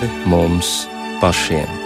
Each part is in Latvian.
pāri mums pašiem.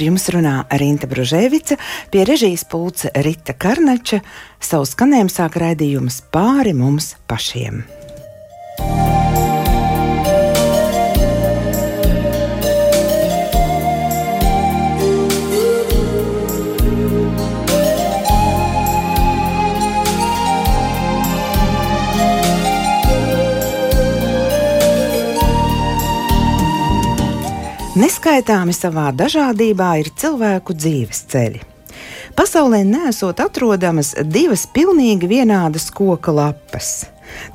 Ar jums runā Rīta Bružēvica, pie režijas pulca Rita Karnača. Savu skanējumu sāk raidījums pāri mums pašiem. Neskaitāmi savā dažādībā ir cilvēku dzīves ceļi. Pasaulē nesot atrodamas divas pilnīgi vienādas koka lapas.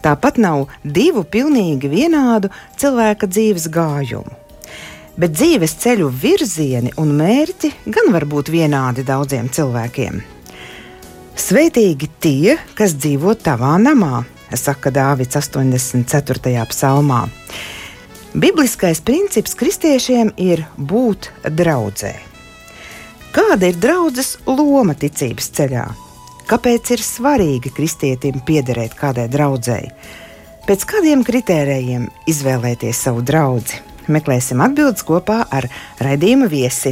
Tāpat nav divu pilnīgi vienādu cilvēka dzīves gājumu. Bet dzīves ceļu virzieni un mērķi gan var būt vienādi daudziem cilvēkiem. Sveitīgi tie, kas dzīvo tavā namā, saka Dāvids 84. psalmā. Bibliskais princips kristiešiem ir būt draudzē. Kāda ir draudzes loma ticības ceļā? Kāpēc ir svarīgi kristietim piederēt kādai draudzēji? Pēc kādiem kritērijiem izvēlēties savu draugu? Meklēsim atbildes kopā ar raidījuma viesi.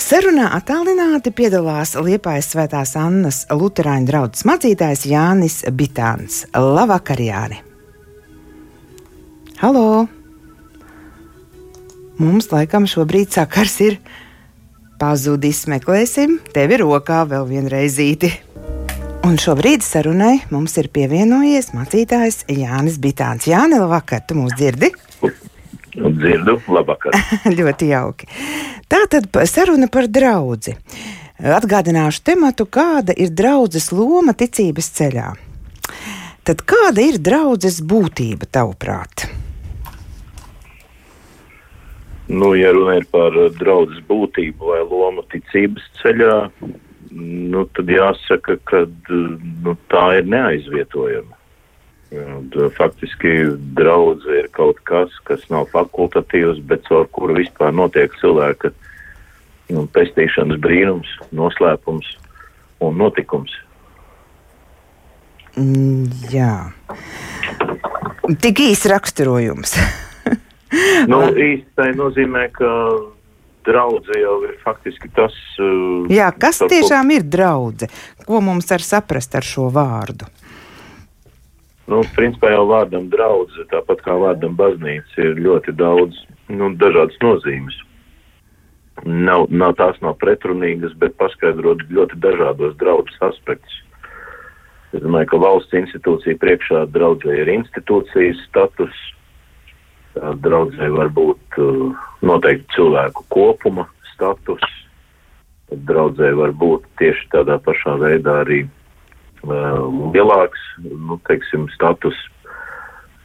Sarunā attālināti piedalās Liepājas Svētās Annas Lutāņu draugs mācītājs Jānis Bitāns. Labvakar, Jāni! Halo! Mums laikam šobrīd sakars ir pazudis. Meklēsim tevi rokā vēl vienreizīti. Un šobrīd sarunai mums ir pievienojies mācītājs Jānis Bitāns. Jāni, labvakar, tu mūs dzirdi? Dzirdu, labvakar. Ļoti jauki. Tā tad saruna par draugu. Atgādināšu tematu, kāda ir draudzes loma ticības ceļā. Tad kāda ir draudzes būtība tavuprāt? Nu, ja runa ir par draudzes būtību vai lomu ticības ceļā, nu, tad jāsaka, ka nu, tā ir neaizvietojama. Faktiski draudzene ir kaut kas, kas nav fakultatīvs, bet caur kuru vispār notiek cilvēka nu, pestīšanas brīnums, noslēpums un notikums. Mm, jā, tik īsts raksturojums. nu, īstai nozīmē, ka draudzene jau ir faktiski tas. Uh, Jā, kas tiešām ko... ir draudzene? Ko mums var saprast ar šo vārdu? Nu, principā jau vārdam draudzene, tāpat kā vārdam baznīca, ir ļoti daudz nu, dažādas nozīmes. Nav, nav tās nav pretrunīgas, bet paskaidrot ļoti dažādos draudzes aspektus. Es domāju, ka valsts institūcija priekšā draudzē ir institūcijas status, draudzē var būt uh, noteikti cilvēku kopuma status. Draudzē var būt tieši tādā pašā veidā arī uh, lielāks, nu, teiksim, status,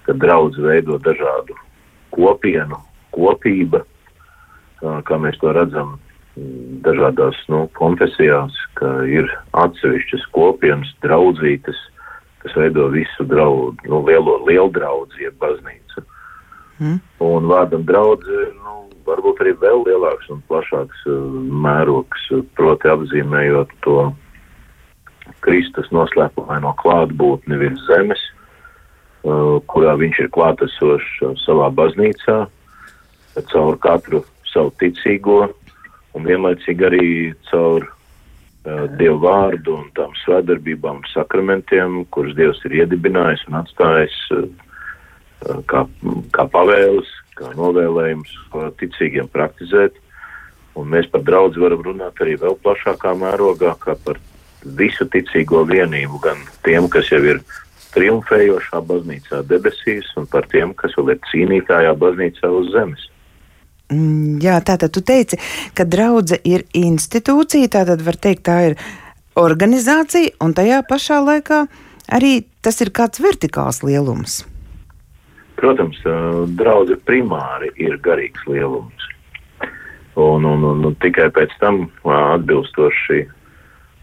ka draudz veido dažādu kopienu, kopība, uh, kā mēs to redzam dažādās nu, konfesijās, ka ir atsevišķas kopienas, draudzītes, kas veido visu draugu, nu, lielo, lielu draudzi, jeb baznīcu. Mm. Un vārdam draudz ir nu, varbūt arī vēl lielāks un plašāks uh, mērogs, uh, proti apzīmējot to Kristus noslēpumaino klātbūtni virs zemes, uh, kurā viņš ir klātesošs savā baznīcā, caur katru savu ticīgo un vienlaicīgi arī caur Dievu vārdu un tām svētdarbībām, sakramentiem, kurus Dievs ir iedibinājis un atstājis kā, kā pavēles, kā novēlējums, ko ticīgiem praktizēt. Un mēs par draudzi varam runāt arī vēl plašākā mērogā, kā par visu ticīgo vienību, gan tiem, kas jau ir triumfējošā baznīcā debesīs, un par tiem, kas vēl ir cīnītājā baznīcā uz zemes. Mm, jā, tātad tu teici, ka draudze ir institūcija, tātad var teikt, tā ir organizācija, un tajā pašā laikā arī tas ir kāds vertikāls lielums. Protams, draudze primāri ir garīgs lielums. Un, un, un, un tikai pēc tam atbilstoši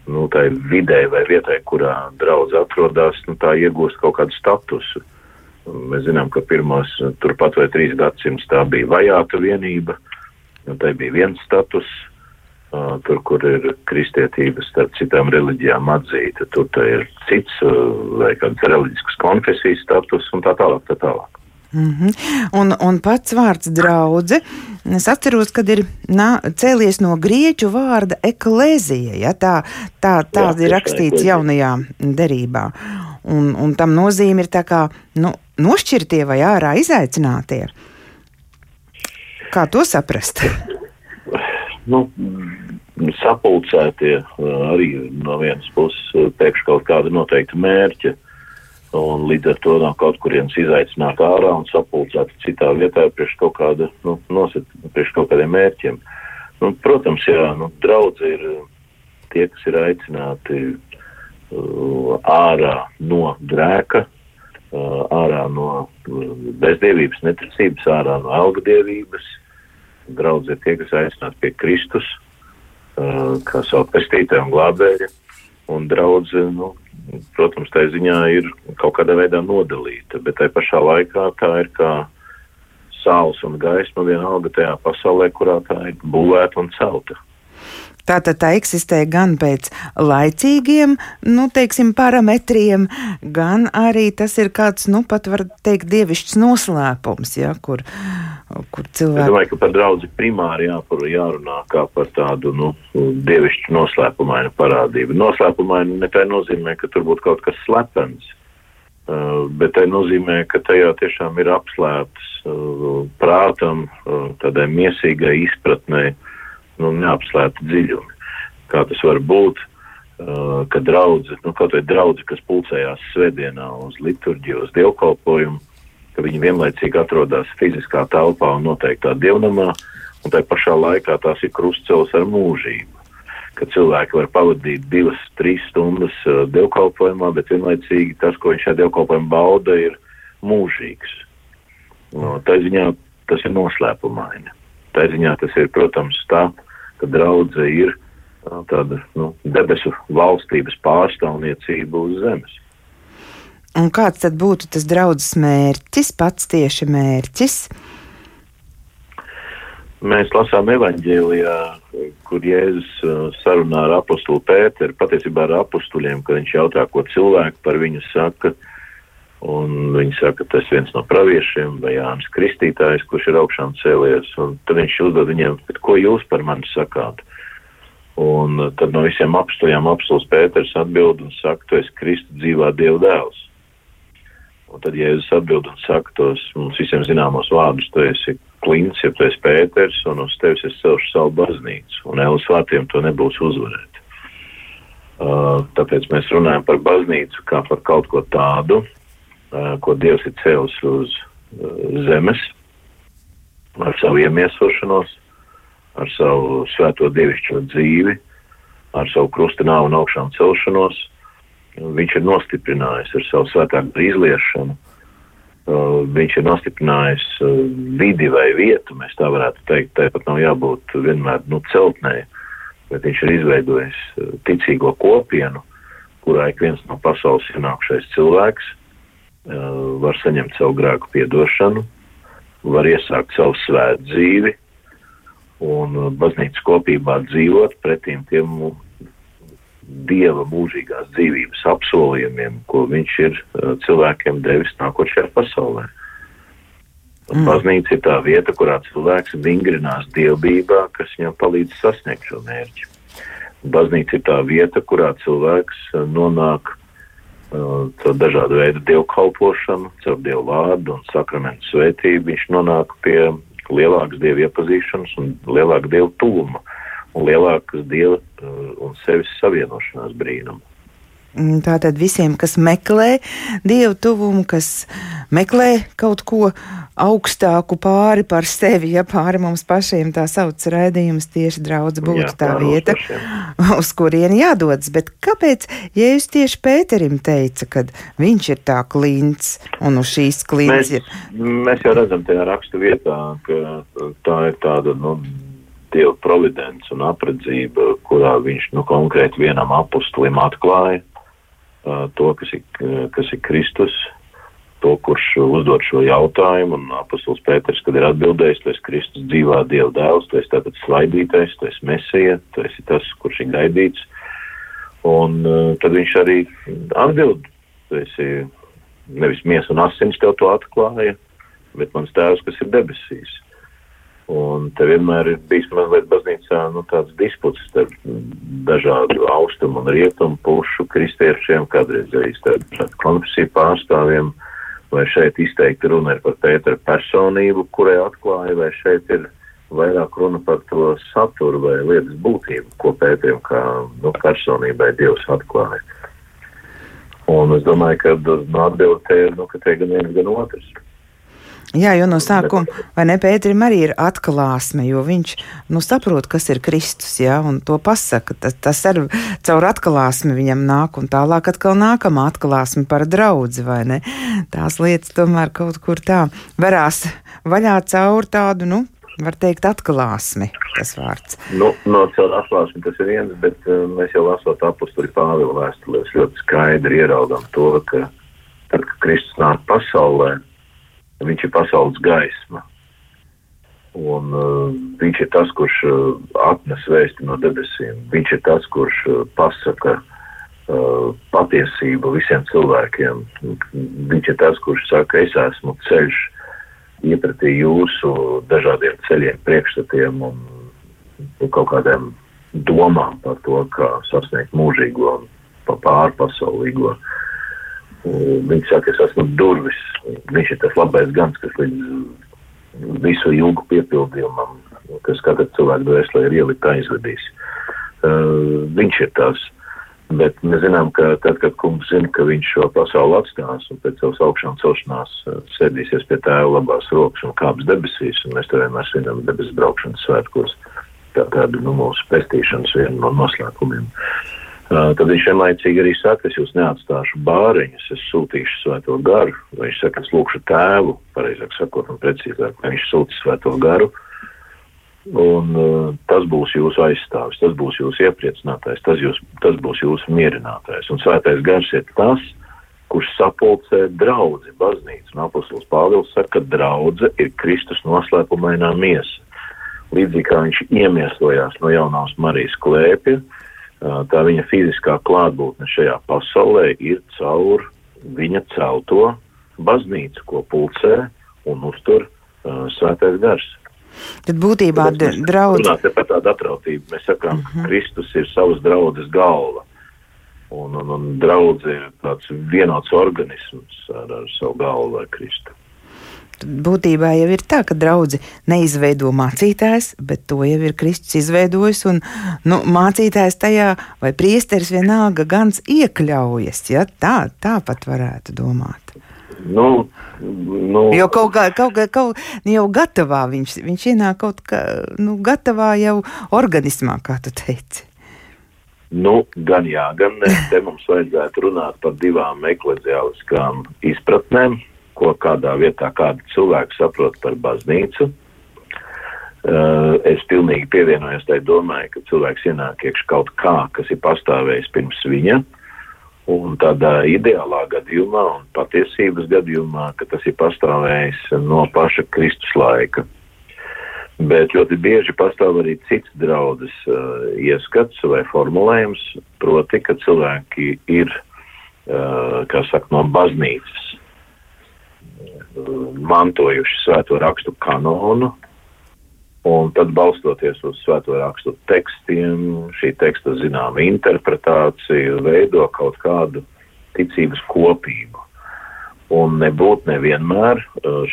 nu, tai vidē vai vietai, kurā draudz atrodas, nu, tā iegūst kaut kādu statusu. Mēs zinām, ka pirmos turpat vai trīs gadsimtus tā bija vajāta vienība, un tai bija viens status, uh, tur, kur ir kristietība starp citām reliģijām atzīta, tur ir cits uh, vai kāds reliģisks konfesijas status un tā tālāk, tā tālāk. Mm -hmm. un, un pats vārds draudzene, es atceros, kad ir nā, cēlies no grieķu vārda eklēzija. Ja, tā tā, tā Jā, ir rakstīts jaunajā derībā. Un, un tam nozīme ir tā kā nu, nošķirtie vai ārā izaicinātie. Kā to saprast? nu, sapulcētie arī no vienas puses pēkšņi kaut kāda noteikta mērķa un līdz ar to no kaut kurienes izaicināt ārā un sapulcēt citā vietā priekš kaut kāda, nu, nosit, priekš kaut kādiem mērķiem. Nu, protams, jā, nu, draudzi ir tie, kas ir aicināti uh, ārā no grēka, uh, ārā no uh, bezdievības, neticības, ārā no algadievības. Draudzi ir tie, kas aicināti pie Kristus, uh, kā savu pestītāju un glābēju. Un draudzi, nu, protams, tā ziņā ir kaut kādā veidā nodalīta, bet tai pašā laikā tā ir kā saules un gaisma vienalga tajā pasaulē, kurā tā ir būvēta un celta. Tātad tā eksistē gan pēc laicīgiem, nu, teiksim, parametriem, gan arī tas ir kāds, nu, pat var teikt, dievišķs noslēpums, ja, kur, kur cilvēki. Es domāju, ka par draudzi primāri jāpar, jārunā kā par tādu, nu, dievišķu noslēpumainu parādību. Noslēpumainu ne tā nozīmē, ka tur būtu kaut kas slepens. Uh, bet tā nozīmē, ka tajā tiešām ir apslēpts uh, prātam, uh, tādai miesīgai izpratnei, uh, nu, neapslēpti dziļumi. Kā tas var būt, ka draudzi, nu, kaut vai draudzi, kas pulcējās svētdienā uz liturģiju, uz dievkalpojumu, ka viņi vienlaicīgi atrodas fiziskā telpā un noteiktā dievnamā, un tai pašā laikā tās ir krustcelis ar mūžību. Ka cilvēki var pavadīt divas, trīs stundas uh, dievkalpojumā, bet vienlaicīgi tas, ko viņš šajā dievkalpojumā bauda, ir mūžīgs. No, tā ziņā tas ir noslēpumaini. Tā ziņā tas ir, protams, tā, ka draudze ir tāda nu, debesu valstības pārstāvniecība uz zemes. Un kāds tad būtu tas draudzes mērķis, pats tieši mērķis? Mēs lasām evanģēlijā, kur Jēzus sarunā ar apostulu Pēteru, patiesībā ar apustuļiem, kad viņš jautā, ko cilvēki par viņu saka. Un viņi saka, ka tas viens no praviešiem, vai Jānis Kristītājs, kurš ir augšām cēlies. Un tad viņš uzdod viņiem, ko jūs par mani sakāt. Un tad no visiem apstājām apstājums Pēters atbild un saka, tu esi Kristu dzīvā Dieva dēls. Un tad Jēzus atbild un saka tos mums visiem zināmos vārdus, tu esi klints, ja tu esi Pēters, un uz tevis es celšu savu baznīcu, un Elas vārtiem to nebūs uzvarēt. Uh, tāpēc mēs runājam par baznīcu kā par kaut ko tādu, ko Dievs ir cēlis uz zemes ar savu iemiesošanos, ar savu svēto dievišķo dzīvi, ar savu krustinā un augšām celšanos. Viņš ir nostiprinājis ar savu svētāku izliešanu. Viņš ir nostiprinājis vidi vai vietu, mēs tā varētu teikt, tāpat nav jābūt vienmēr nu, celtnē, bet viņš ir izveidojis ticīgo kopienu, kurā ik viens no pasaules ienākšais cilvēks Uh, var saņemt savu grēku piedošanu, var iesākt savu svētu dzīvi un uh, baznīcas kopībā dzīvot pretīm tiem dieva mūžīgās dzīvības apsolījumiem, ko viņš ir uh, cilvēkiem devis nākot šajā pasaulē. Un mm. baznīca ir tā vieta, kurā cilvēks vingrinās dievbībā, kas viņam palīdz sasniegt šo mērķi. Baznīca ir tā vieta, kurā cilvēks nonāk uh, caur dažādu veidu dievkalpošanu, caur dievu vārdu un sakramentu svētību. Viņš nonāk pie lielākas dievu iepazīšanas un lielāka dievu tuvuma un lielākas dieva uh, un sevis savienošanās brīnuma. Mm, tātad visiem, kas meklē dievu tuvumu, kas meklē kaut ko augstāku pāri par sevi, ja pāri mums pašiem tā sauc raidījums, tieši draudz būtu tā vieta, uz kurieni jādodas. Bet kāpēc Jēzus tieši Pēterim teica, ka viņš ir tā klints un uz šīs klints mēs, ir? Mēs jau redzam tajā rakstu vietā, ka tā ir tāda, nu, Dieva providence un apredzība, kurā viņš nu, konkrēti vienam apustulim atklāja, to, kas ir, kas ir Kristus, to, kurš uzdod šo jautājumu, un apustulis Pēters, kad ir atbildējis, tu esi Kristus dzīvā Dieva dēls, tu esi tātad svaidītais, tu esi mesija, tu esi tas, kurš ir gaidīts, un uh, tad viņš arī atbild, tu esi nevis miesa un asins tev to atklāja, bet mans tēvs, kas ir debesīs. Un te vienmēr ir bijis mazliet baznīcā nu, tāds disputs starp dažādu austrumu un rietumu pušu kristiešiem, kādreiz arī starp konfesiju pārstāvjiem, vai šeit izteikti runa ir par Pētera personību, kurai atklāja, vai šeit ir vairāk runa par to saturu vai lietas būtību, ko Pēterim kā nu, personībai Dievs atklāja. Un es domāju, ka nu, atbilde ir, nu, ka te gan viens, gan otrs. Jā, jo no sākuma, vai ne, Pēterim arī ir atklāsme, jo viņš, nu, saprot, kas ir Kristus, jā, un to pasaka, tas, tas ar caur atklāsmi viņam nāk, un tālāk atkal nākamā atklāsme par draudzi, vai ne? Tās lietas tomēr kaut kur tā varās vaļā caur tādu, nu, var teikt, atklāsmi, tas vārds. Nu, no caur atklāsmi tas ir viens, bet uh, mēs jau lasot apusturi Pāvila vēstulēs ļoti skaidri ieraugam to, ka tad, kad Kristus nāk pasaulē, Viņš ir pasaules gaisma. Un, uh, viņš ir tas, kurš uh, atnes vēsti no debesīm. Viņš ir tas, kurš uh, pasaka uh, patiesību visiem cilvēkiem. Viņš ir tas, kurš saka, es esmu ceļš iepratī jūsu dažādiem ceļiem, priekšstatiem un, kaut kādiem domām par to, kā sasniegt mūžīgo un pārpasaulīgo. Uh, Viņš saka, es esmu durvis. Viņš ir tas labais gans, kas līdz visu ilgu piepildījumam, kas katru cilvēku dvēselē ir ielikt aizvedīs. Uh, viņš ir tas. Bet mēs zinām, ka tad, kad kungs zina, ka viņš šo pasauli atstās un pēc savas augšām celšanās sēdīsies pie tēva labās rokas un kāps debesīs, un mēs to vienmēr svinam debesu braukšanas svētkos, tā tāda nu, mūsu pestīšanas viena no noslēpumiem. Uh, Tad viņš vienlaicīgi arī saka, es jūs neatstāšu bāriņus, es sūtīšu svēto garu. Viņš saka, es lūkšu tēvu, pareizāk sakot, un precīzāk, viņš sūta svēto garu. Un uh, tas būs jūsu aizstāvis, tas būs jūsu iepriecinātājs, tas, jūs, tas būs jūsu mierinātājs. Un svētais gars ir tas, kurš sapulcē draudzi, baznīcu. Un apustulis Pāvils saka, ka draudze ir Kristus noslēpumainā miesa. Līdzīgi kā viņš iemiesojās no jaunās Marijas klēpja, uh, tā viņa fiziskā klātbūtne šajā pasaulē ir caur viņa celto baznīcu, ko pulcē un uztur uh, svētais gars. Tad būtībā draudz. Runāt par tādu atrautību. Mēs sakām, uh mhm. -huh. Kristus ir savas draudzes galva. Un, un, un draudz ir tāds vienots organisms ar, ar savu galvu vai Kristu būtībā jau ir tā, ka draugi neizveido mācītājs, bet to jau ir Kristus izveidojis. Un, nu, mācītājs tajā vai priesteris vienalga gan iekļaujas. Ja? Tā, tā pat varētu domāt. Nu, nu, jo kaut kā, kaut kā kaut, jau gatavā viņš, viņš ienāk kaut kā nu, gatavā jau organismā, kā tu teici. Nu, gan jā, gan ne. Te mums vajadzētu runāt par divām ekleziāliskām izpratnēm ko kādā vietā kāda cilvēka saprot par baznīcu. Uh, es pilnīgi pievienojos tai domai, ka cilvēks ienāk iekš kaut kā, kas ir pastāvējis pirms viņa, un tādā ideālā gadījumā un patiesības gadījumā, ka tas ir pastāvējis no paša Kristus laika. Bet ļoti bieži pastāv arī cits draudzes uh, ieskats vai formulējums, proti, ka cilvēki ir, uh, kā saka, no baznīcas mantojuši svēto rakstu kanonu, un tad, balstoties uz svēto rakstu tekstiem, šī teksta zināma interpretācija veido kaut kādu ticības kopību. Un nebūtu nevienmēr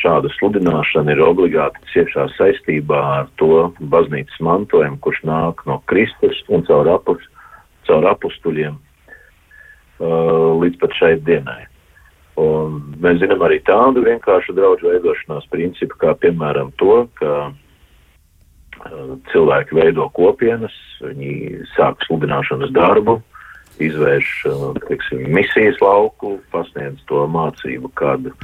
šāda sludināšana ir obligāti ciešā saistībā ar to baznīcas mantojumu, kurš nāk no Kristus un caur, apus, caur apustuļiem līdz pat šai dienai. Un mēs zinām arī tādu vienkāršu draugu veidošanās principu, kā piemēram to, ka cilvēki veido kopienas, viņi sāk sludināšanas darbu, izvērš teiksim, misijas lauku, pasniedz to mācību, kādu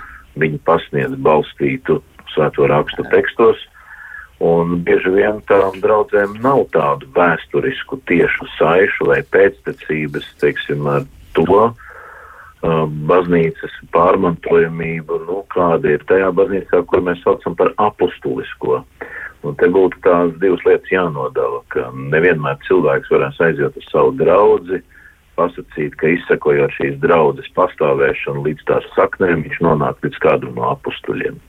viņi pasniedz balstītu svēto rakstu tekstos. Un bieži vien tām draudzēm nav tādu vēsturisku tiešu saišu vai pēctecības, teiksim, ar to, baznīcas pārmantojamību, nu, kāda ir tajā baznīcā, kur mēs saucam par apustulisko. Un te būtu tās divas lietas jānodala, ka nevienmēr cilvēks varēs aiziet uz savu draudzi, pasakīt, ka izsekojot šīs draudzes pastāvēšanu līdz tās saknēm, viņš nonāk līdz kādam no apustuļiem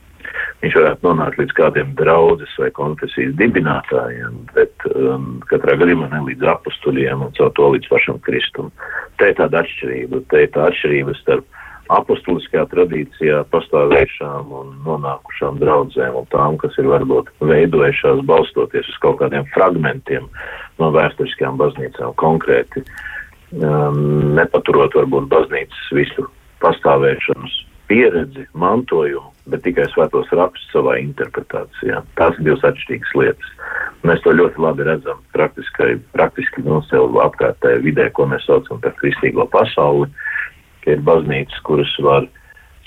viņš varētu nonākt līdz kādiem draudzes vai konfesijas dibinātājiem, bet um, katrā gadījumā ne līdz apustuļiem un caur to līdz pašam Kristum. Te ir tāda atšķirība, te ir tā atšķirība starp apustuliskajā tradīcijā pastāvējušām un nonākušām draudzēm un tām, kas ir varbūt veidojušās balstoties uz kaut kādiem fragmentiem no vēsturiskajām baznīcām konkrēti, um, nepaturot varbūt baznīcas visu pastāvēšanas pieredzi, mantojumu, bet tikai svētos rakstus savā interpretācijā. Tās ir divas atšķirīgas lietas. Mēs to ļoti labi redzam praktiski, praktiski no sev apkārtējā vidē, ko mēs saucam par kristīgo pasauli, ka ir baznīcas, kuras var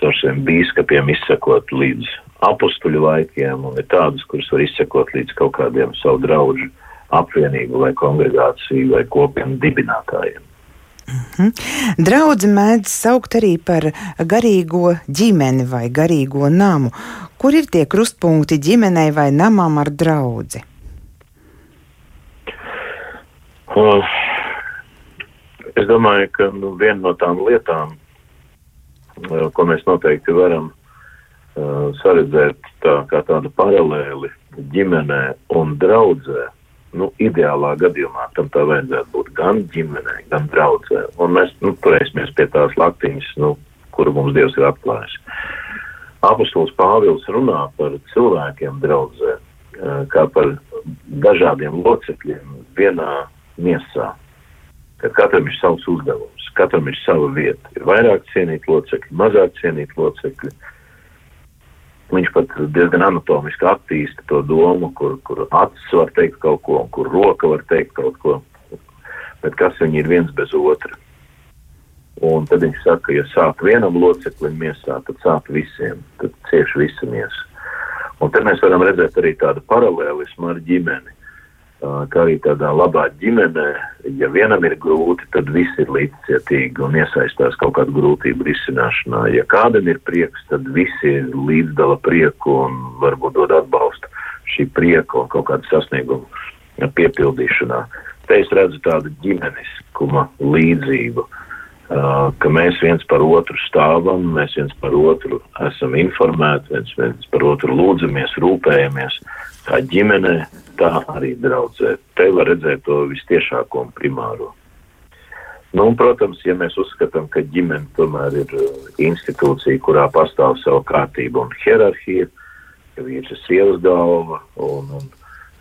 caur saviem bīskapiem izsekot līdz apstuļu laikiem, un ir tādas, kuras var izsekot līdz kaut kādiem savu draugu apvienību vai kongregāciju vai kopienu dibinātājiem. -hmm. Draudzi mēdz saukt arī par garīgo ģimeni vai garīgo namu. Kur ir tie krustpunkti ģimenei vai namam ar draudzi? Uh, es domāju, ka nu, viena no tām lietām, uh, ko mēs noteikti varam uh, saredzēt tā, kā tādu paralēli ģimenē un draudzē, nu, ideālā gadījumā tam tā vajadzētu būt gan ģimenei, gan draudzē. Un mēs nu, turēsimies pie tās laktiņas, nu, kuru mums Dievs ir atklājis. Apostols Pāvils runā par cilvēkiem draudzē, kā par dažādiem locekļiem vienā miesā. Kad katram ir savs uzdevums, katram ir sava vieta. Ir vairāk cienīt locekļi, mazāk cienīt locekļi. Uh, Viņš pat diezgan anatomiski attīsta to domu, kur, kur acis var teikt kaut ko, un kur roka var teikt kaut ko. Bet kas viņi ir viens bez otra? Un tad viņš saka, ja sāp vienam loceklim miesā, tad sāp visiem, tad cieši visa miesa. Un te mēs varam redzēt arī tādu paralēlismu ar ģimeni kā arī tādā labā ģimenē, ja vienam ir grūti, tad visi ir līdzcietīgi un iesaistās kaut kādu grūtību risināšanā. Ja kādam ir prieks, tad visi līdzdala prieku un varbūt dod atbalstu šī prieka un kaut kādu sasniegumu piepildīšanā. Te es redzu tādu ģimeniskuma līdzību, ka mēs viens par otru stāvam, mēs viens par otru esam informēti, viens, viens par otru lūdzamies, rūpējamies, kā ģimenē, tā arī draudzē. Te var redzēt to vistiešāko un primāro. Nu, un, protams, ja mēs uzskatām, ka ģimene tomēr ir uh, institūcija, kurā pastāv savu kārtību un hierarhiju, ka vīrs ir sievas galva un, un uh,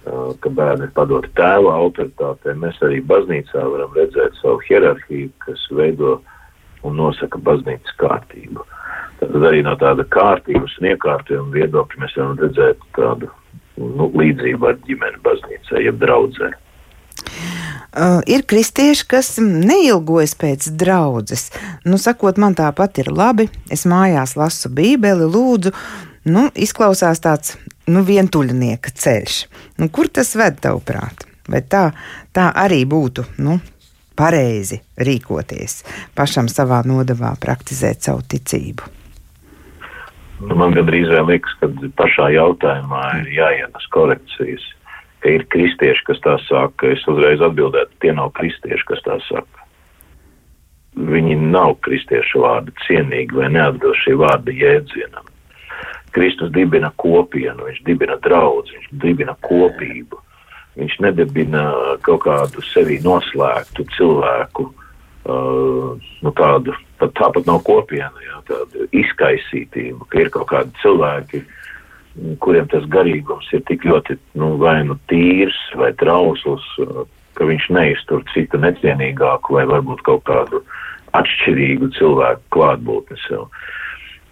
ka bērni ir padoti tēva autoritātē, mēs arī baznīcā varam redzēt savu hierarhiju, kas veido un nosaka baznīcas kārtību. Tad arī no tāda kārtības un iekārtojuma viedokļa mēs varam redzēt tādu nu, līdzība ar ģimeni baznīcā, jeb draudzē. Uh, ir kristieši, kas neilgojas pēc draudzes. Nu, sakot, man tāpat ir labi, es mājās lasu Bībeli, lūdzu, nu, izklausās tāds nu, vientuļnieka ceļš. Nu, kur tas ved, tavuprāt? Vai tā, tā arī būtu nu, pareizi rīkoties, pašam savā nodevā praktizēt savu ticību? Nu, man gandrīz liekas, ka pašā jautājumā ir jāienes korekcijas, ka ir kristieši, kas tā saka. Es uzreiz atbildētu, tie nav kristieši, kas tā saka. Viņi nav kristiešu vārdi cienīgi vai neatbilst šī vārda jēdzienam. Kristus dibina kopienu, viņš dibina draudz, viņš dibina kopību. Viņš nedibina kaut kādu sevi noslēgtu cilvēku, uh, nu tādu, pat tāpat nav kopiena, jā, tādu izkaisītību, ka ir kaut kādi cilvēki, kuriem tas garīgums ir tik ļoti, nu, vai nu tīrs vai trausls, ka viņš neiztur citu necienīgāku vai varbūt kaut kādu atšķirīgu cilvēku klātbūtni sev. Uh,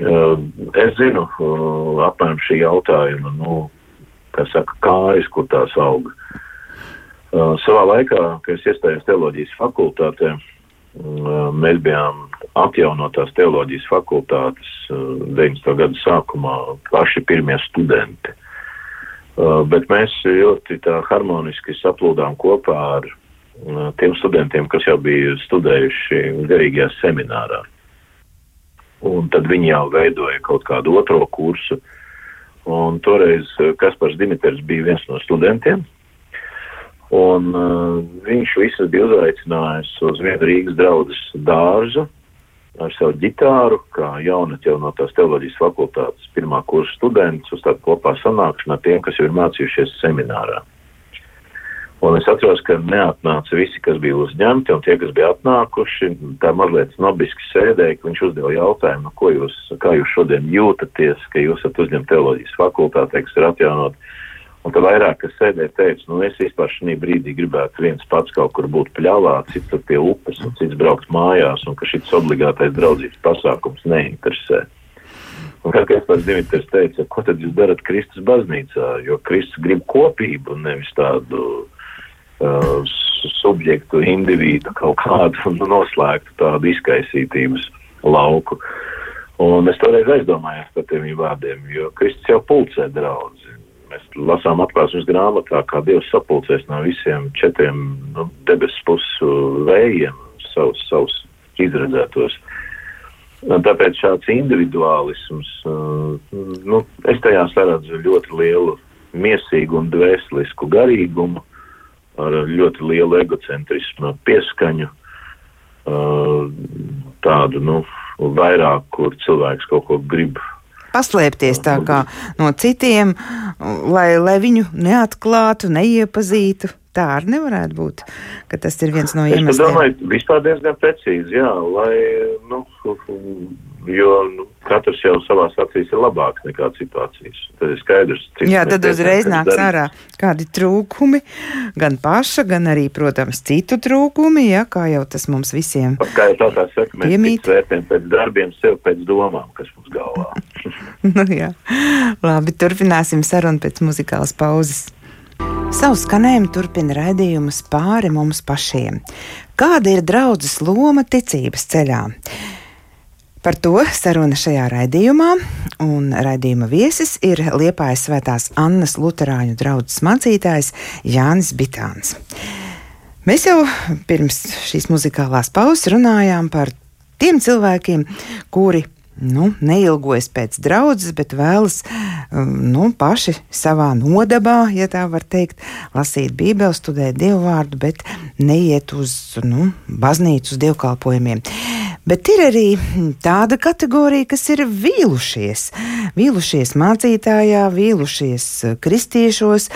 es zinu, uh, apmēram šī jautājuma, nu, kā saka, kājas, kur tās auga. Uh, savā laikā, kad es iestājos teoloģijas fakultātē, mēs bijām atjaunotās teoloģijas fakultātes 90. gadu sākumā paši pirmie studenti. Bet mēs ļoti harmoniski saplūdām kopā ar tiem studentiem, kas jau bija studējuši garīgajā seminārā. Un tad viņi jau veidoja kaut kādu otro kursu. Un toreiz Kaspars Dimitrs bija viens no studentiem. Un uh, viņš visus bija uzaicinājis uz vienu Rīgas draudzes dārzu ar savu ģitāru, kā jaunatjaunotās teoloģijas fakultātes pirmā kursa students uz tādu kopā sanākšanu ar tiem, kas jau ir mācījušies seminārā. Un es atceros, ka neatnāca visi, kas bija uzņemti, un tie, kas bija atnākuši, tā mazliet snobiski sēdēja, ka viņš uzdeva jautājumu, nu, ko jūs, kā jūs šodien jūtaties, ka jūs esat uzņemti teoloģijas fakultātē, kas ir atjaunot. Un tad vairāk, kas sēdēja, teica, nu es vispār šī brīdī gribētu viens pats kaut kur būt pļāvā, cits tur pie upes, un cits braukt mājās, un ka šis obligātais draudzības pasākums neinteresē. Un kā Kaspars Dimitris teica, ko tad jūs darat Kristus baznīcā, jo Kristus grib kopību, nevis tādu uh, subjektu, individu kaut kādu noslēgtu tādu izkaisītības lauku. Un es toreiz aizdomājos par tiem vārdiem, jo Kristus jau pulcē draudzi. Mēs lasām atklāsmes grāmatā, kā Dievs sapulcēs no visiem četriem nu, debesu pusu vējiem savus, savus izredzētos. Un tāpēc šāds individuālisms, uh, nu, es tajā saredzu ļoti lielu miesīgu un dvēselisku garīgumu, ar ļoti lielu egocentrismu pieskaņu, tādu, nu, vairāk, kur cilvēks kaut ko grib. Paslēpties tā kā no citiem, lai, lai viņu neatklātu, neiepazītu. Tā arī nevarētu būt, ka tas ir viens no iemesliem. Es domāju, vispār diezgan precīzi, jā, lai, nu, jo nu, katrs jau savā acīs ir labāks nekā situācijas. Tad ir skaidrs, cik. Jā, tad uzreiz nāks ārā kādi trūkumi, gan paša, gan arī, protams, citu trūkumi, jā, kā jau tas mums visiem. Kā jau tā tā saka, mēs piemīt. vērtējam pēc darbiem, sev pēc domām, kas mums galvā. nu, jā. Labi, turpināsim sarunu pēc muzikālas pauzes. Savu skanējumu turpina raidījumus pāri mums pašiem. Kāda ir draudzes loma ticības ceļā? Par to saruna šajā raidījumā, un raidījuma viesis ir Liepājas svētās Annas Luterāņu draudzes mācītājs Jānis Bitāns. Mēs jau pirms šīs muzikālās pauzes runājām par tiem cilvēkiem, kuri nu, neilgojas pēc draudzes, bet vēlas um, nu, paši savā nodabā, ja tā var teikt, lasīt Bībeli, studēt dievu vārdu, bet neiet uz nu, baznīcu, uz dievkalpojumiem. Bet ir arī tāda kategorija, kas ir vīlušies. Vīlušies mācītājā, vīlušies kristiešos,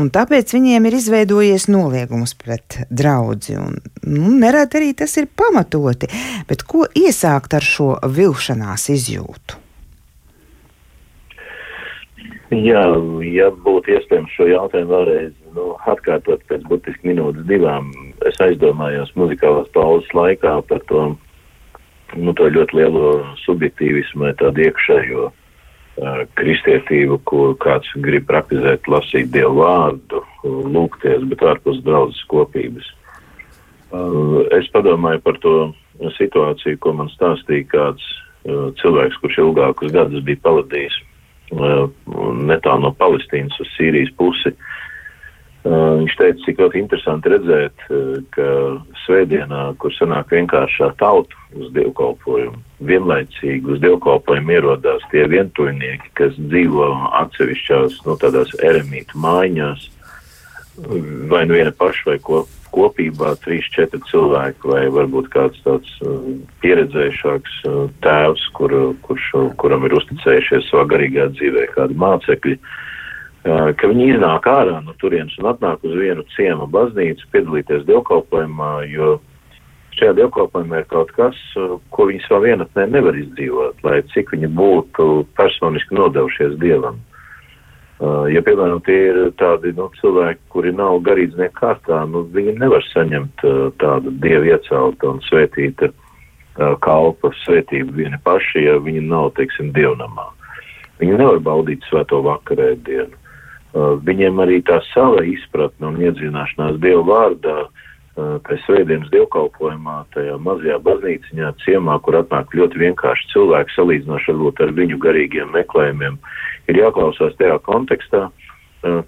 un tāpēc viņiem ir izveidojies noliegums pret draugu. Nu, Nereti arī tas ir pamatoti, bet ko iesākt ar šo vilšanās izjūtu? Jā, ja būtu iespējams šo jautājumu vēlreiz nu, atkārtot pēc burtiski minūtes divām, es aizdomājos muzikālās pauzes laikā par to nu, to ļoti lielo subjektīvismu tādu iekšējo kristietību, kur kāds grib praktizēt, lasīt dievu vārdu, lūgties, bet ārpus draudzes kopības. Es padomāju par to situāciju, ko man stāstīja kāds cilvēks, kurš ilgākus gadus bija pavadījis netālu no Palestīnas uz Sīrijas pusi. Uh, viņš teica, cik ļoti interesanti redzēt, uh, ka svētdienā, kur sanāk vienkāršā tauta uz dievkalpojumu, vienlaicīgi uz dievkalpojumu ierodās tie vientuļnieki, kas dzīvo atsevišķās, nu, tādās eremītu mājās, vai nu viena paša vai ko, kopībā trīs, četri cilvēki, vai varbūt kāds tāds uh, pieredzējušāks uh, tēvs, kur, kurš, kuram ir uzticējušies savā garīgā dzīvē kādi mācekļi, uh, ka viņi iznāk ārā no turienes un atnāk uz vienu ciema baznīcu piedalīties dievkalpojumā, jo šajā dievkalpojumā ir kaut kas, uh, ko viņi savā vienatnē nevar izdzīvot, lai cik viņi būtu personiski nodevušies Dievam. Uh, ja, piemēram, tie ir tādi nu, cilvēki, kuri nav garīdznieki kārtā, nu, viņi nevar saņemt tādu dievu ieceltu un svētītu kalpa svētību vieni paši, ja viņi nav, teiksim, dievnamā. Viņi nevar baudīt svēto vakarēdienu. Uh, viņiem arī tā sava izpratne un iedzināšanās dievu vārdā uh, tā svētdienas dievkalpojumā, tajā mazajā baznīciņā, ciemā, kur atnāk ļoti vienkārši cilvēki, salīdzinoši varbūt ar viņu garīgiem meklējumiem, ir jāklausās tajā kontekstā,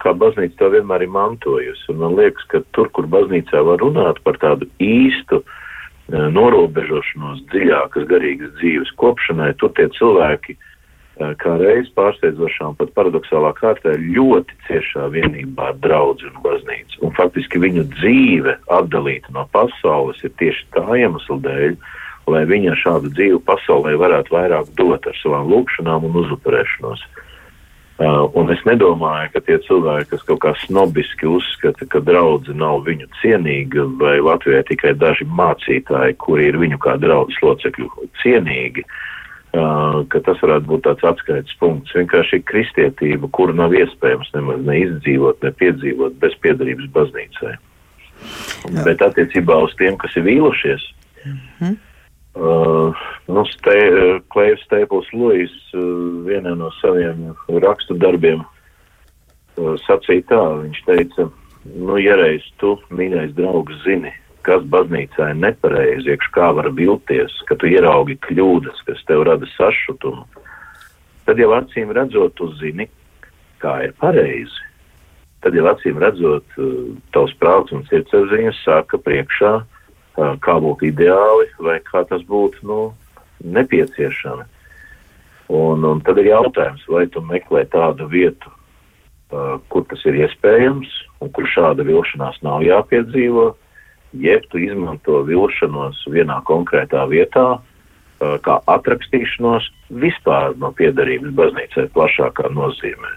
kā baznīca to vienmēr ir mantojusi. Un man liekas, ka tur, kur baznīcā var runāt par tādu īstu norobežošanos dziļākas garīgas dzīves kopšanai, tur tie cilvēki Eh, kā reiz pārsteidzošā un pat paradoxālā kārtā ļoti ciešā vienībā ar draudzi un baznīcu. Un faktiski viņu dzīve atdalīta no pasaules ir tieši tā iemesla dēļ, lai viņa šādu dzīvi pasaulē varētu vairāk dot ar savām lūkšanām un uzupurēšanos. Uh, un es nedomāju, ka tie cilvēki, kas kaut kā snobiski uzskata, ka draudzi nav viņu cienīga, vai Latvijai tikai daži mācītāji, kuri ir viņu kā draudzes locekļu cienīgi, uh, ka tas varētu būt tāds atskaites punkts. Vienkārši kristietība, kuru nav iespējams nemaz neizdzīvot, ne piedzīvot bez piedarības baznīcai. Jā. Bet attiecībā uz tiem, kas ir vīlušies, mm -hmm. uh, nu, ste, Klējs Stēpls Luis uh, vienā no saviem rakstu darbiem uh, sacīja tā, viņš teica, nu, ja reiz tu, mīļais draugs, zini, kas baznīcā ir nepareizi, iekš kā var vilties, ka tu ieraugi kļūdas, kas tev rada sašutumu, tad jau acīm redzot, tu zini, kā ir pareizi. Tad jau acīm redzot, uh, tavs prāts un sirdsapziņas saka priekšā, uh, kā būtu ideāli vai kā tas būtu nu, nepieciešami. Un, un tad ir jautājums, vai tu meklē tādu vietu, uh, kur tas ir iespējams un kur šāda vilšanās nav jāpiedzīvo, jeb tu izmanto vilšanos vienā konkrētā vietā, kā atrakstīšanos vispār no piedarības baznīcai plašākā nozīmē.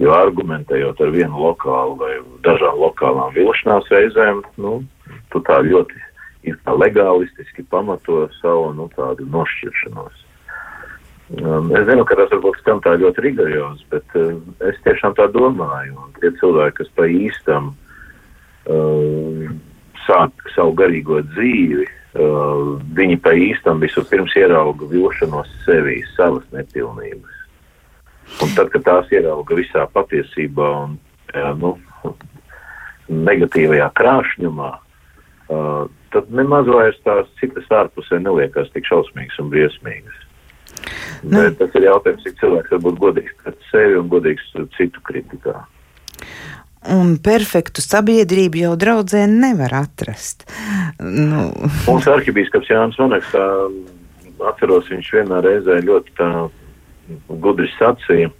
Jo argumentējot ar vienu lokālu vai dažām lokālām vilšanās reizēm, nu, tu tā ļoti tā legālistiski pamato savu nu, tādu nošķiršanos. Um, es zinu, ka tas varbūt skan tā ļoti rigorozi, bet uh, es tiešām tā domāju. Un tie cilvēki, kas pa īstam uh, sāk savu garīgo dzīvi, uh, viņi pa īstam vispirms ierauga vilšanos sevī, savas nepilnības. Un tad, kad tās ierauga visā patiesībā un jā, nu, negatīvajā krāšņumā, uh, tad nemaz vairs tās citas ārpusē neliekas tik šausmīgas un briesmīgas. Nu. Bet tas ir jautājums, cik cilvēks var būt godīgs pret sevi un godīgs citu kritikā. Un perfektu sabiedrību jau draudzē nevar atrast. Nu. Mūsu arhibīskaps Jānis Vanaks, atceros, viņš vienā reizē ļoti tā gudri sacīja,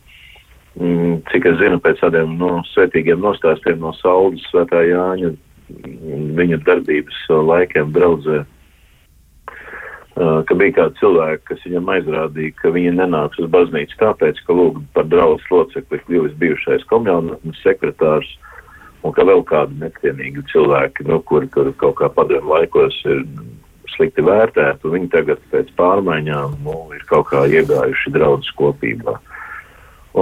mm, cik es zinu pēc tādiem no svētīgiem nostāstiem no Saules svētā Jāņa viņa darbības laikiem draudzē ka bija kādi cilvēki, kas viņam aizrādīja, ka viņi nenāks uz baznīcu tāpēc, ka lūk par draugu locekli kļuvis bijušais komjaunatnes sekretārs un ka vēl kādi necienīgi cilvēki, nu, kuri tur kaut kā padomu laikos ir slikti vērtēti, un viņi tagad pēc pārmaiņām nu, ir kaut kā iegājuši draudzes kopībā.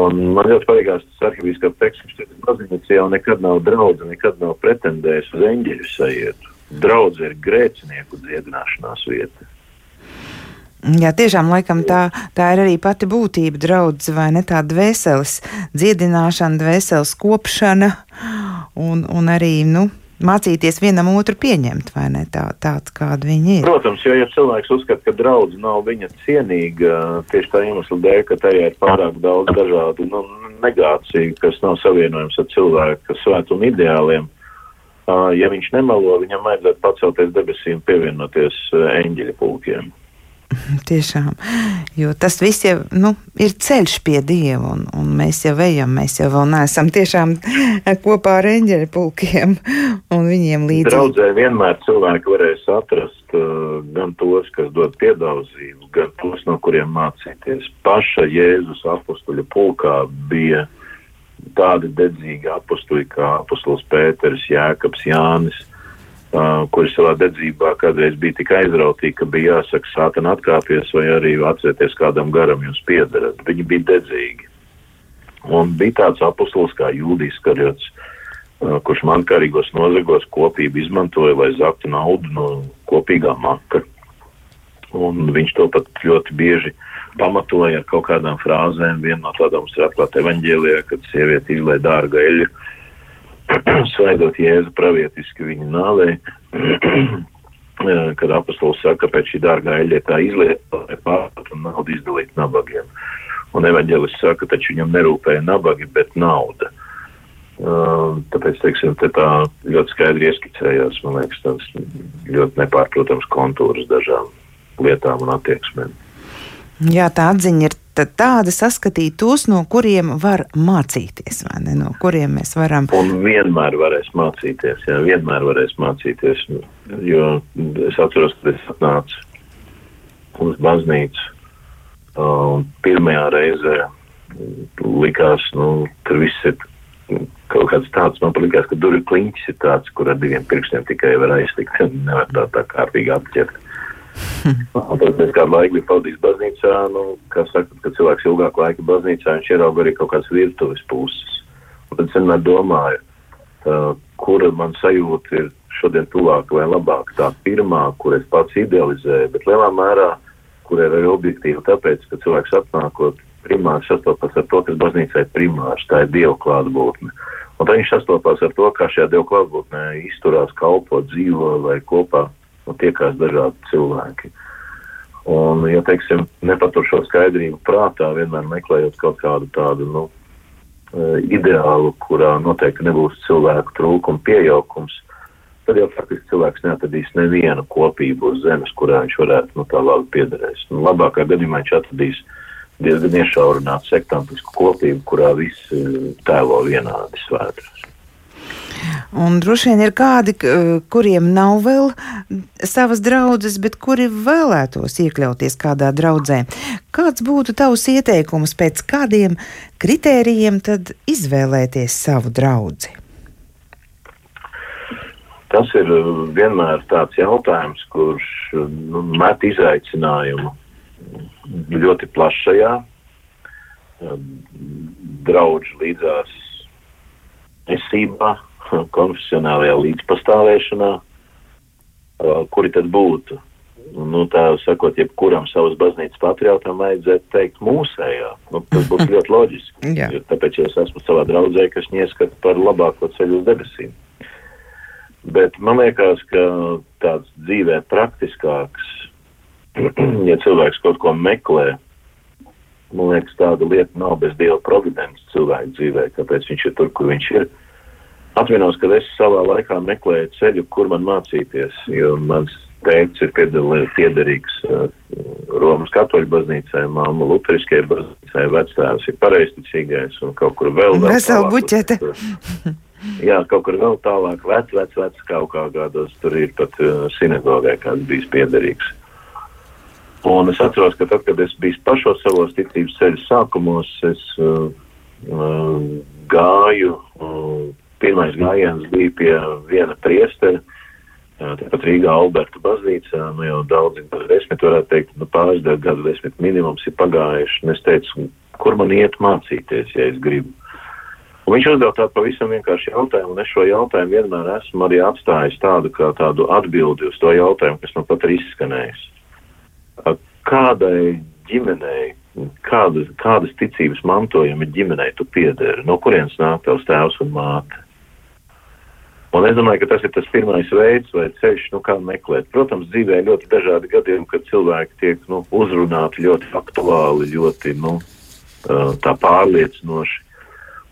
Un man ļoti patīkās tas arhivīskā teksts, ka šis baznīca jau nekad nav draudze, nekad nav pretendējis uz eņģeļu sajietu. Draudze ir grēcinieku dziedināšanās vieta. Jā, tiešām laikam tā, tā ir arī pati būtība draudz, vai ne tā dvēseles dziedināšana, dvēseles kopšana un, un arī, nu, mācīties vienam otru pieņemt, vai ne tā, tāds, kāda viņi ir. Protams, jo ja cilvēks uzskata, ka draudz nav viņa cienīga tieši tā iemesla dēļ, ka tajā ir pārāk daudz dažādu nu, negāciju, kas nav savienojams ar cilvēku svētumu ideāliem. Ja viņš nemelo, viņam vajadzētu pacelties debesīm, pievienoties eņģeļa pulkiem. Tiešām, jo tas viss jau nu, ir ceļš pie Dieva, un, un mēs jau ejam, mēs jau vēl neesam tiešām kopā ar eņģeļu pulkiem un viņiem līdzi. Draudzē vienmēr cilvēki varēs atrast uh, gan tos, kas dod piedauzību, gan tos, no kuriem mācīties. Paša Jēzus apustuļu pulkā bija tādi dedzīgi apustuļi kā apustulis Pēters, Jēkabs, Jānis Uh, kuri savā dedzībā kādreiz bija tik aizrautīgi, ka bija jāsaka, sātana atkāpties vai arī atcerieties kādam garam jūs piedarat. Viņi bija dedzīgi. Un bija tāds apustulis kā Jūdijas Karjots, uh, kurš mankārīgos nozagos kopību izmantoja, lai zaktu naudu no kopīgā maka. Un viņš to pat ļoti bieži pamatoja ar kaut kādām frāzēm. Viena no tādām ir atklāta evaņģēlijā, kad sieviete izlai dārga eļļu svaidot Jēzu pravietiski viņa nāvē, kad apostols saka, ka pēc šī dārgā eļļa tā izlieta, lai pārpat un naudu izdalīt nabagiem. Un evaņģēlis saka, taču viņam nerūpēja nabagi, bet nauda. Uh, tāpēc, teiksim, te tā ļoti skaidri ieskicējās, man liekas, tāds ļoti nepārprotams kontūrs dažām lietām un attieksmēm. Jā, tā atziņa ir tāda saskatīt tos, no kuriem var mācīties, vai ne? No kuriem mēs varam. Un vienmēr varēs mācīties, jā, vienmēr varēs mācīties. Jo es atceros, kad es atnācu uz baznīcu, un pirmajā reizē likās, nu, tur viss ir kaut kāds tāds, man likās, ka durvju kliņķis ir tāds, kur ar diviem pirkstiem tikai var aiztikt, nevar tā, tā kārtīgi apķert. Tad mēs kādu laiku bijām pavadījis baznīcā, nu, kā saka, kad cilvēks ilgāku laiku baznīcā, viņš ierauga arī kaut kādas virtuves puses. Un tad es vienmēr domāju, tā, kura man sajūta ir šodien tuvāka vai labāka. Tā pirmā, kur es pats idealizēju, bet lielā mērā, kur ir arī objektīva, tāpēc, ka cilvēks atnākot primāri sastopas ar to, kas baznīcā ir primārs, tā ir Dieva klātbūtne. Un tad viņš sastopas ar to, kā šajā Dieva klātbūtnē izturās, kalpo, dzīvo vai kopā un tiekās dažādi cilvēki. Un, ja teiksim, nepatur šo skaidrību prātā, vienmēr meklējot kaut kādu tādu nu, e, ideālu, kurā noteikti nebūs cilvēku trūkuma, piejaukums, tad jau faktiski cilvēks neatradīs nevienu kopību uz zemes, kurā viņš varētu nu, tā labi piederēs. Nu, labākā gadījumā viņš atradīs diezgan iešaurinātu sektantisku kopību, kurā visi tēlo vienādi svētkus. Un droši vien ir kādi, kuriem nav vēl savas draudzes, bet kuri vēlētos iekļauties kādā draudzē. Kāds būtu tavs ieteikums, pēc kādiem kritērijiem tad izvēlēties savu draugu? Tas ir vienmēr tāds jautājums, kurš nu, met izaicinājumu ļoti plašajā draugu līdzās esībā, konfesionālajā līdzpastāvēšanā, kuri tad būtu. Nu, tā sakot, jebkuram savas baznīcas patriotam vajadzētu teikt mūsējā. Nu, tas būtu ļoti loģiski. jo, tāpēc es esmu savā draudzē, kas ieskata par labāko ceļu uz debesīm. Bet man liekas, ka tāds dzīvē praktiskāks, ja cilvēks kaut ko meklē, man liekas, tāda lieta nav bez dieva providences cilvēku dzīvē, kāpēc viņš ir tur, kur viņš ir. Uh, Atvinos, ka es savā laikā meklēju ceļu, kur man mācīties, jo mans tēvs ir piederīgs uh, Romas katoļu baznīcai, māma Lutheriskajai baznīcai, vectēvs ir pareizticīgais un kaut kur vēl. Vesela buķete. Jā, kaut kur vēl tālāk, vec, vec, vec, kaut kā kādos tur ir pat uh, sinagogē kāds bijis piederīgs. Un es atceros, ka tad, kad es biju pašos savos ticības ceļu sākumos, es uh, uh, gāju uh, Pirmais gājiens bija pie viena priestera, tāpat Rīgā Alberta baznīcā, nu jau daudz, desmit varētu teikt, nu pāris gadu desmit minimums ir pagājuši, un es teicu, kur man iet mācīties, ja es gribu. Un viņš uzdeva tādu pavisam vienkāršu jautājumu, un es šo jautājumu vienmēr esmu arī atstājis tādu kā tādu atbildi uz to jautājumu, kas man pat ir izskanējis. Kādai ģimenei, kādas, kādas ticības mantojuma ģimenei tu piederi, no kurienes nāk tavs tēvs un māte? Un es domāju, ka tas ir tas pirmais veids vai ceļš, nu, kā meklēt. Protams, dzīvē ir ļoti dažādi gadījumi, kad cilvēki tiek nu, uzrunāti ļoti aktuāli, ļoti nu, tā pārliecinoši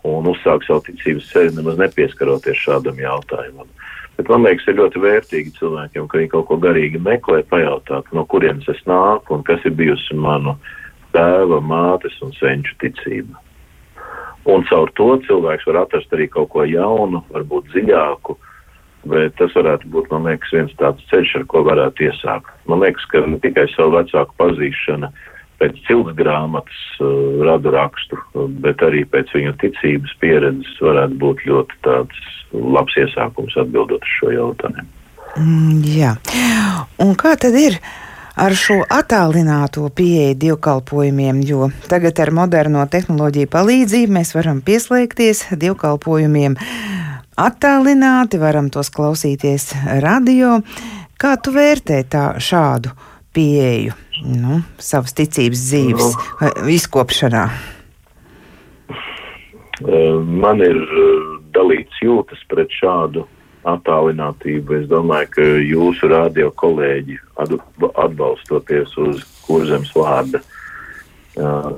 un uzsāk savu ticības ceļu, nemaz nepieskaroties šādam jautājumam. Bet man liekas, ir ļoti vērtīgi cilvēkiem, ka viņi kaut ko garīgi meklē, pajautāt, no kurienes es nāku un kas ir bijusi manu tēva, mātes un senču ticība. Un caur to cilvēks var atrast arī kaut ko jaunu, varbūt dziļāku, bet tas varētu būt, liekas, viens tāds ceļš, ar ko varētu iesākt. Man liekas, ka ne tikai savu vecāku pazīšana, uh, pēc cilts grāmatas uh, radu rakstu, bet arī pēc viņu ticības pieredzes varētu būt ļoti tāds labs iesākums atbildot uz šo jautājumu. Mm, jā, un kā tad ir? Ar šo attālināto pieeju dievkalpojumiem, jo tagad ar moderno tehnoloģiju palīdzību mēs varam pieslēgties dievkalpojumiem attālināti, varam tos klausīties radio. Kā tu vērtē tā šādu pieeju? nu, savas ticības dzīves nu, izkopšanā? Man ir dalīts jūtas pret šādu attālinātību. Es domāju, ka jūsu radio kolēģi atbalstoties uz kurzemes vārda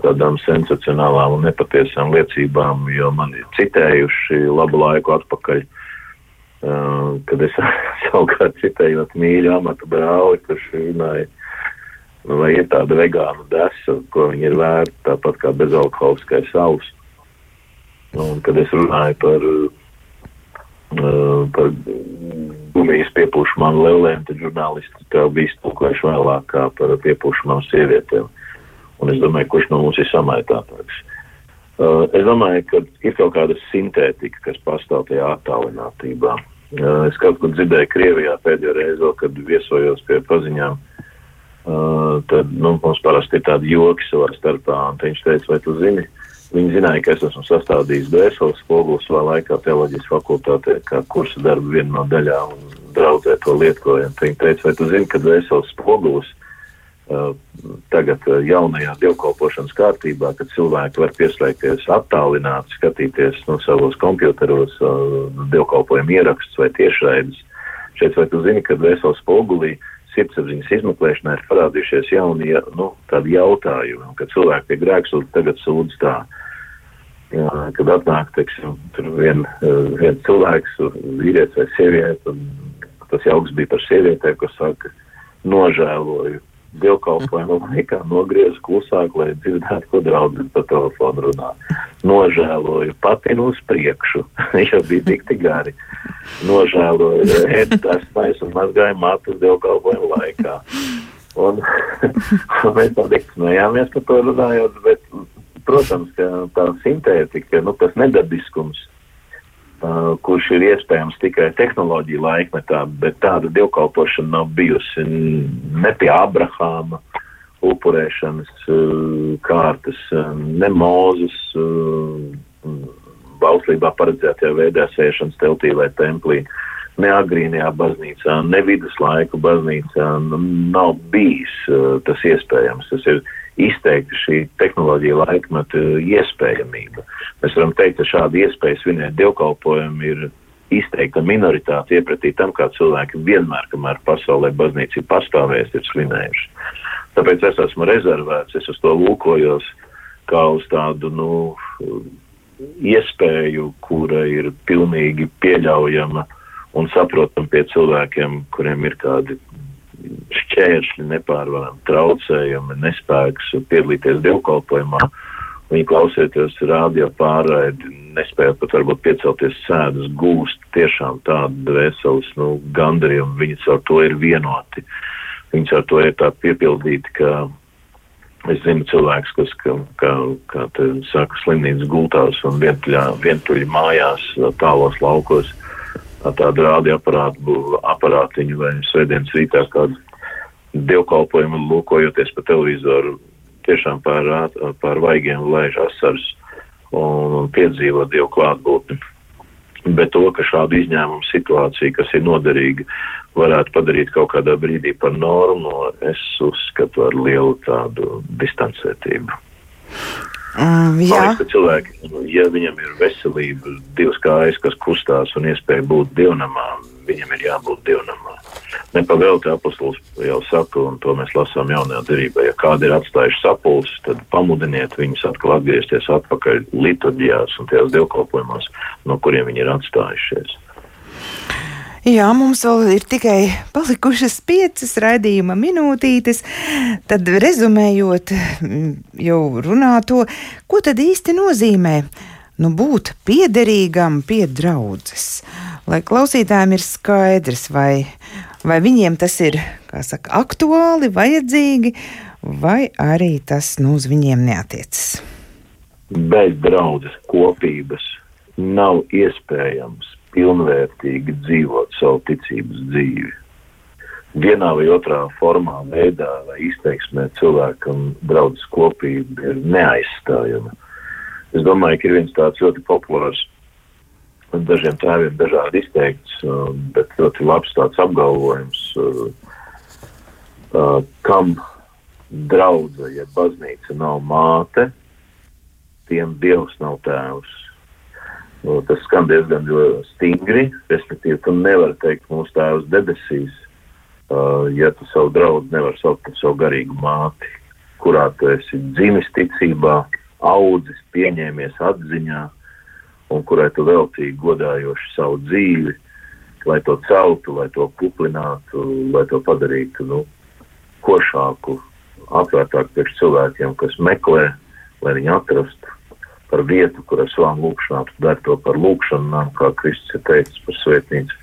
tādām sensacionālām un nepatiesām liecībām, jo man ir citējuši labu laiku atpakaļ, kad es savukārt citējot mīļu amatu brāli, kurš runāja vai ir tāda vegāna desa, ko viņi ir vērti, tāpat kā bezalkoholiskais savs. Un, kad es runāju par, par gumijas piepūšamām lēlēm, tad žurnālisti to bija iztulkojuši vēlāk kā par piepūšamām sievietēm. Un es domāju, kurš no mums ir samaitātāks. Uh, es domāju, ka ir kaut kāda sintētika, kas pastāv tajā attālinātībā. Uh, es kaut kur dzirdēju Krievijā pēdējo reizi, kad viesojos pie paziņām Uh, tad nu, mums parasti ir tādi joki savā starpā. Viņš teica, vai tu zini, viņi zināja, ka es esmu sastādījis dvēseles spogulis savā laikā teoloģijas fakultātē, kā kursa darba viena no daļām un draudzē to lietojam. Viņi teica, vai tu zini, ka dvēseles spogulis uh, tagad uh, jaunajā dievkalpošanas kārtībā, kad cilvēki var pieslēgties attālināti, skatīties no nu, savos kompjuteros uh, dievkalpojumu ierakstus vai tiešraides. Šeit vai tu zini, ka dvēseles spogulī uh, sirdsapziņas izmeklēšanā ir parādījušies jauni nu, jautājumi, kad cilvēki pie grēksūdas tagad sūdz tā. Jā, kad atnāk, teiksim, vien, viens cilvēks, vīrietis vai sieviete, un tas jauks bija par sievietēm, kas saka, nožēloju dievkalpojumu laikā nogriez klusāk, lai dzirdētu, ko draudzene pa telefonu runā. Nožēloju patinu uz priekšu, jau bija tik tik gari. Nožēloju, mēs un mazgāju matus dievkalpojumu laikā. Un, un mēs tā smējāmies par to runājot, bet, protams, ka tā sintētika, nu, tas nedabiskums, Uh, kurš ir iespējams tikai tehnoloģija laikmetā, bet tāda dievkalpošana nav bijusi ne pie Abrahāma upurēšanas uh, kārtas, uh, ne Mūzes bauslībā paredzētajā veidā sēšanas teltī vai templī, ne agrīnajā baznīcā, ne viduslaiku baznīcā nav bijis tas iespējams. Tas ir izteikti šī tehnoloģija laikmeta iespējamība. Mēs varam teikt, ka šāda iespēja svinēt dievkalpojumu ir izteikta minoritāte iepratī tam, kā cilvēki vienmēr, kamēr pasaulē baznīca ir pastāvējusi, ir svinējuši. Tāpēc es esmu rezervēts, es uz to lūkojos kā uz tādu, nu, iespēju, kura ir pilnīgi pieļaujama un saprotama pie cilvēkiem, kuriem ir kādi šķēršļi, nepārvarami traucējumi, nespēks piedalīties dievkalpojumā. Viņi klausieties radio pārraidi, nespējot pat varbūt piecelties sēdas, gūst tiešām tādu dvēseles nu, gandarījumu. Viņi ar to ir vienoti. Viņi ar to ir tā piepildīti, ka es zinu cilvēks, kas, kā, kā, kā te saka, slimnīcas gultās un vientuļā, vientuļi mājās, tālos laukos tādu rādioaparātu, aparātiņu vai svētdienas rītā kādu dievkalpojumu lūkojoties pa televizoru, tiešām pār, pār vaigiem laiž asars un, piedzīvo dievu klātbūtni. Bet to, ka šādu izņēmumu situāciju, kas ir noderīga, varētu padarīt kaut kādā brīdī par normu, es uzskatu ar lielu tādu distancētību. Uh, jā, Liekas, cilvēki, ja viņam ir veselība, divas kājas, kas kustās un iespēja būt dievnamā, viņam ir jābūt dievnamā. Nepavēlti apustulis jau saka, un to mēs lasām jaunajā derībā, ja kādi ir atstājuši sapulces, tad pamudiniet viņus atkal atgriezties atpakaļ liturģijās un tajās dievkalpojumos, no kuriem viņi ir atstājušies. Jā, mums vēl ir tikai palikušas piecas raidījuma minūtītes. Tad, rezumējot, jau runāto, ko tad īsti nozīmē nu, būt piederīgam pie draudzes? Lai klausītājiem ir skaidrs, vai, vai viņiem tas ir saka, aktuāli, vajadzīgi, vai arī tas nu, uz viņiem neatiecas. Bez draudzes kopības nav iespējams pilnvērtīgi dzīvot savu ticības dzīvi. Vienā vai otrā formā, veidā vai izteiksmē cilvēkam draudzes kopība ir neaizstājama. Es domāju, ka ir viens tāds ļoti populārs un dažiem tēviem dažādi izteikts, um, bet ļoti labs tāds apgalvojums, uh, uh, kam draudze, ja baznīca nav māte, tiem dievs nav tēvs. Nu, tas skan diezgan stingri, respektīvi, tu nevari teikt mūsu tēvs debesīs, uh, ja tu savu draugu nevar saukt par savu garīgu māti, kurā tu esi dzimis ticībā, audzis, pieņēmies atziņā, un kurai tu veltīji godājoši savu dzīvi, lai to celtu, lai to kuplinātu, lai to padarītu nu, košāku, atvērtāku priekš cilvēkiem, kas meklē, lai viņi atrastu par vietu, kur ar savām lūkšanām dar to par lūkšanām, kā Kristus ir teicis par svētnīcu.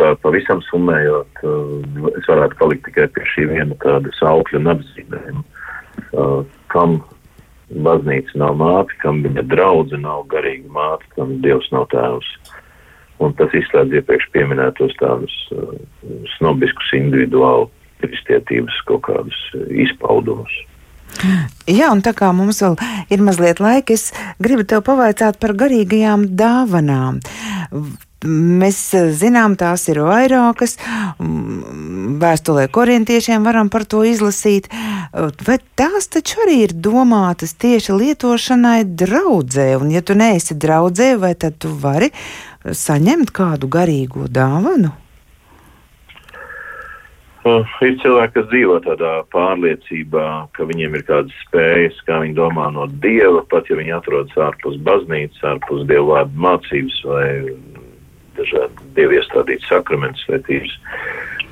Tā pavisam summējot, es varētu palikt tikai pie šī viena tāda saukļa un apzīmējuma. Kam baznīca nav māte, kam viņa draudze nav garīga māte, kam Dievs nav tēvs. Un tas izslēdz iepriekš pieminētos tādus snobiskus individuālu kristietības kaut kādus izpaudumus. Jā, un tā kā mums vēl ir mazliet laika, es gribu tev pavaicāt par garīgajām dāvanām. Mēs zinām, tās ir vairākas. Vēstulē korintiešiem varam par to izlasīt. Vai tās taču arī ir domātas tieši lietošanai draudzē? Un, ja tu neesi draudzē, vai tad tu vari saņemt kādu garīgo dāvanu? Uh, ir cilvēki, kas dzīvo tādā pārliecībā, ka viņiem ir kādas spējas, kā viņi domā no dieva, pat ja viņi atrodas ārpus baznīcas, ārpus dievu vārdu mācības vai dažādi dievu iestādītas sakramentu svētības.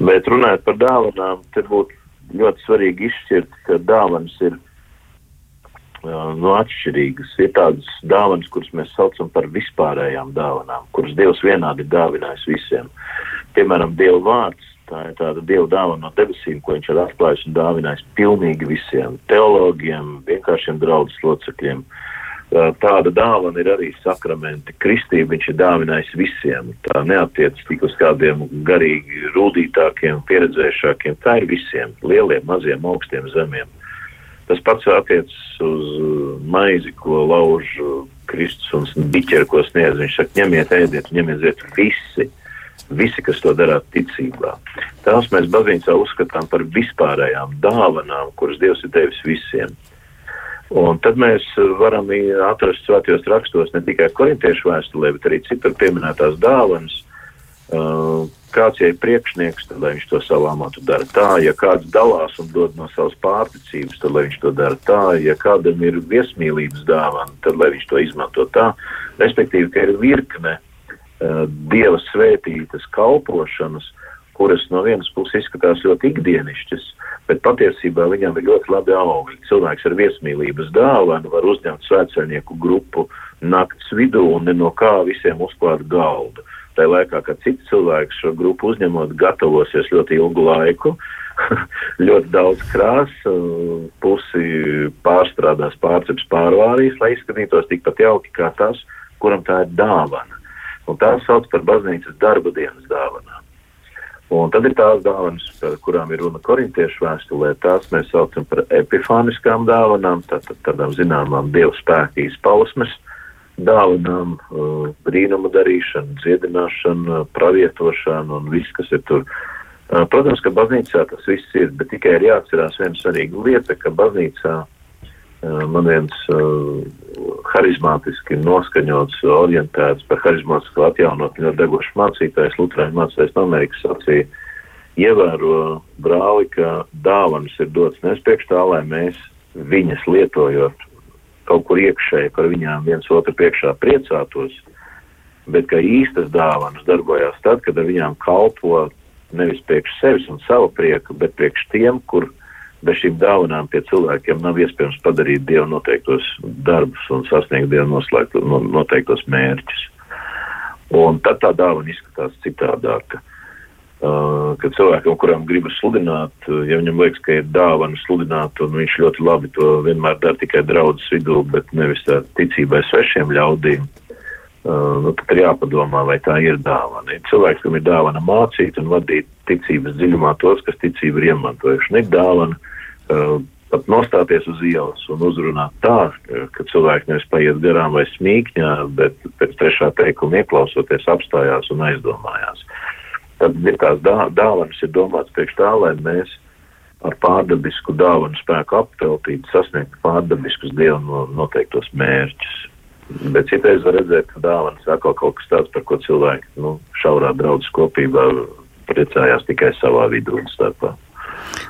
Bet runājot par dāvanām, te būtu ļoti svarīgi izšķirt, ka dāvanas ir uh, no atšķirīgas. Ir tādas dāvanas, kuras mēs saucam par vispārējām dāvanām, kuras Dievs vienādi dāvinājis visiem. Piemēram, Dieva vārds Tā ir tāda dieva dāvana no debesīm, ko viņš ir atklājis un dāvinājis pilnīgi visiem teologiem, vienkāršiem draudzes locekļiem. Tāda dāvana ir arī sakramenti. Kristība viņš ir dāvinājis visiem. Tā neatiec tik uz kādiem garīgi rūtītākiem, pieredzējušākiem. Tā ir visiem - lieliem, maziem, augstiem, zemiem. Tas pats attiecas uz maizi, ko lauž Kristus un biķeri, ko sniedz. Viņš saka, ņemiet, ēdiet, ņemiet, ziet visi visi, kas to dara ticībā. Tās mēs baznīcā uzskatām par vispārējām dāvanām, kuras Dievs ir devis visiem. Un tad mēs varam atrast svētajos rakstos ne tikai korintiešu vēstulē, bet arī citur pieminētās dāvanas. Uh, kāds ir priekšnieks, tad viņš to savu amatu dara tā, ja kāds dalās un dod no savas pārticības, tad viņš to dara tā, ja kādam ir viesmīlības dāvana, tad viņš to izmanto tā. Respektīvi, ka ir virkne uh, dieva svētītas kalpošanas, kuras no vienas puses izskatās ļoti ikdienišķas, bet patiesībā viņam ir ļoti labi augļi. Cilvēks ar viesmīlības dāvanu var uzņemt svētceļnieku grupu nakts vidū un no kā visiem uzklāt galdu. Tā laikā, kad cits cilvēks šo grupu uzņemot, gatavosies ļoti ilgu laiku, ļoti daudz krāsa, pusi pārstrādās, pārceps, pārvārīs, lai izskatītos tikpat jauki kā tas, kuram tā ir dāvana. Un tās sauc par baznīcas darba dienas dāvanām. Un tad ir tās dāvanas, par kurām ir runa korintiešu vēstulē. Tās mēs saucam par epifāniskām dāvanām, tātad tādām zināmām dievu spēku izpausmes dāvanām, uh, brīnumu darīšanu, dziedināšanu, pravietošanu un viss, kas ir tur. Uh, protams, ka baznīcā tas viss ir, bet tikai ir jāatcerās viena svarīga lieta, ka baznīcā man viens uh, harizmātiski noskaņots, orientēts par harizmātisku atjaunotni ļoti degošs mācītājs, Lutrēņu mācītājs no Amerikas sacīja, ievēro brāli, ka dāvanas ir dots nespiekš tā, lai mēs viņas lietojot kaut kur iekšēji par viņām viens otru priekšā priecātos, bet ka īstas dāvanas darbojās tad, kad ar viņām kalpo nevis priekš sevis un savu prieku, bet priekš tiem, kur bez šīm dāvanām pie cilvēkiem nav iespējams padarīt dievu noteiktos darbus un sasniegt dievu noslēgt, no, noteiktos mērķus. Un tad tā dāvana izskatās citādāk. Uh, kad cilvēkam, kuram gribas sludināt, uh, ja viņam liekas, ka ir dāvana sludināt, un viņš ļoti labi to vienmēr dara tikai draudzes vidū, bet nevis ticībai svešiem ļaudīm, uh, nu, tad ir jāpadomā, vai tā ir dāvana. Ir cilvēks, kam ir dāvana mācīt un vadīt ticības dziļumā tos, kas ticību ir iemantojuši. Ir dāvana uh, pat nostāties uz ielas un uzrunāt tā, ka cilvēki nevis paiet garām vai smīkņā, bet pēc trešā teikuma ieklausoties apstājās un aizdomājās. Tad ir tās dā, dāvanas ir domāts priekš tā, lai mēs ar pārdabisku dāvanu spēku apveltītu, sasniegtu pārdabiskus dievu no, noteiktos mērķus. Bet citreiz var redzēt, ka dāvanas atkal kaut kas tāds, par ko cilvēki nu, šaurā draudzes kopībā priecājās tikai savā vidū un starpā.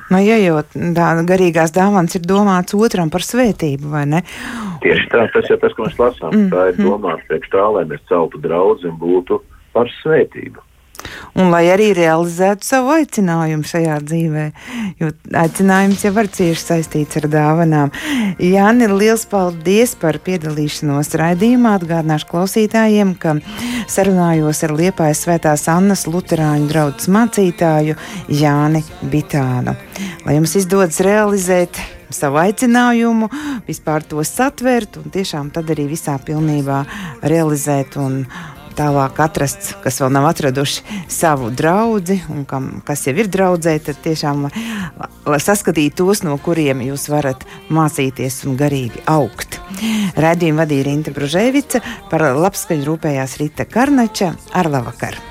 Nu, ja jau tā garīgās dāvāns ir domāts otram par svētību, vai ne? Tieši tā, tas ir tas, ko mēs lasām. Mm, tā ir domāts priekš tā, lai mēs celtu draudzi un būtu par svētību un lai arī realizētu savu aicinājumu šajā dzīvē. Jo aicinājums jau var cieši saistīts ar dāvanām. Jāni, liels paldies par piedalīšanos raidījumā. Atgādināšu klausītājiem, ka sarunājos ar Liepājas svētās Annas Luterāņu draudzes mācītāju Jāni Bitānu. Lai jums izdodas realizēt savu aicinājumu, vispār to satvert un tiešām tad arī visā pilnībā realizēt un tālāk atrasts, kas vēl nav atraduši savu draugu, un kam, kas jau ir draudzē, tad tiešām lai saskatītu tos, no kuriem jūs varat mācīties un garīgi augt. Radījumu vadīja Rīta Bružēvica, par labskaņu rūpējās Rīta Karnača ar labvakar!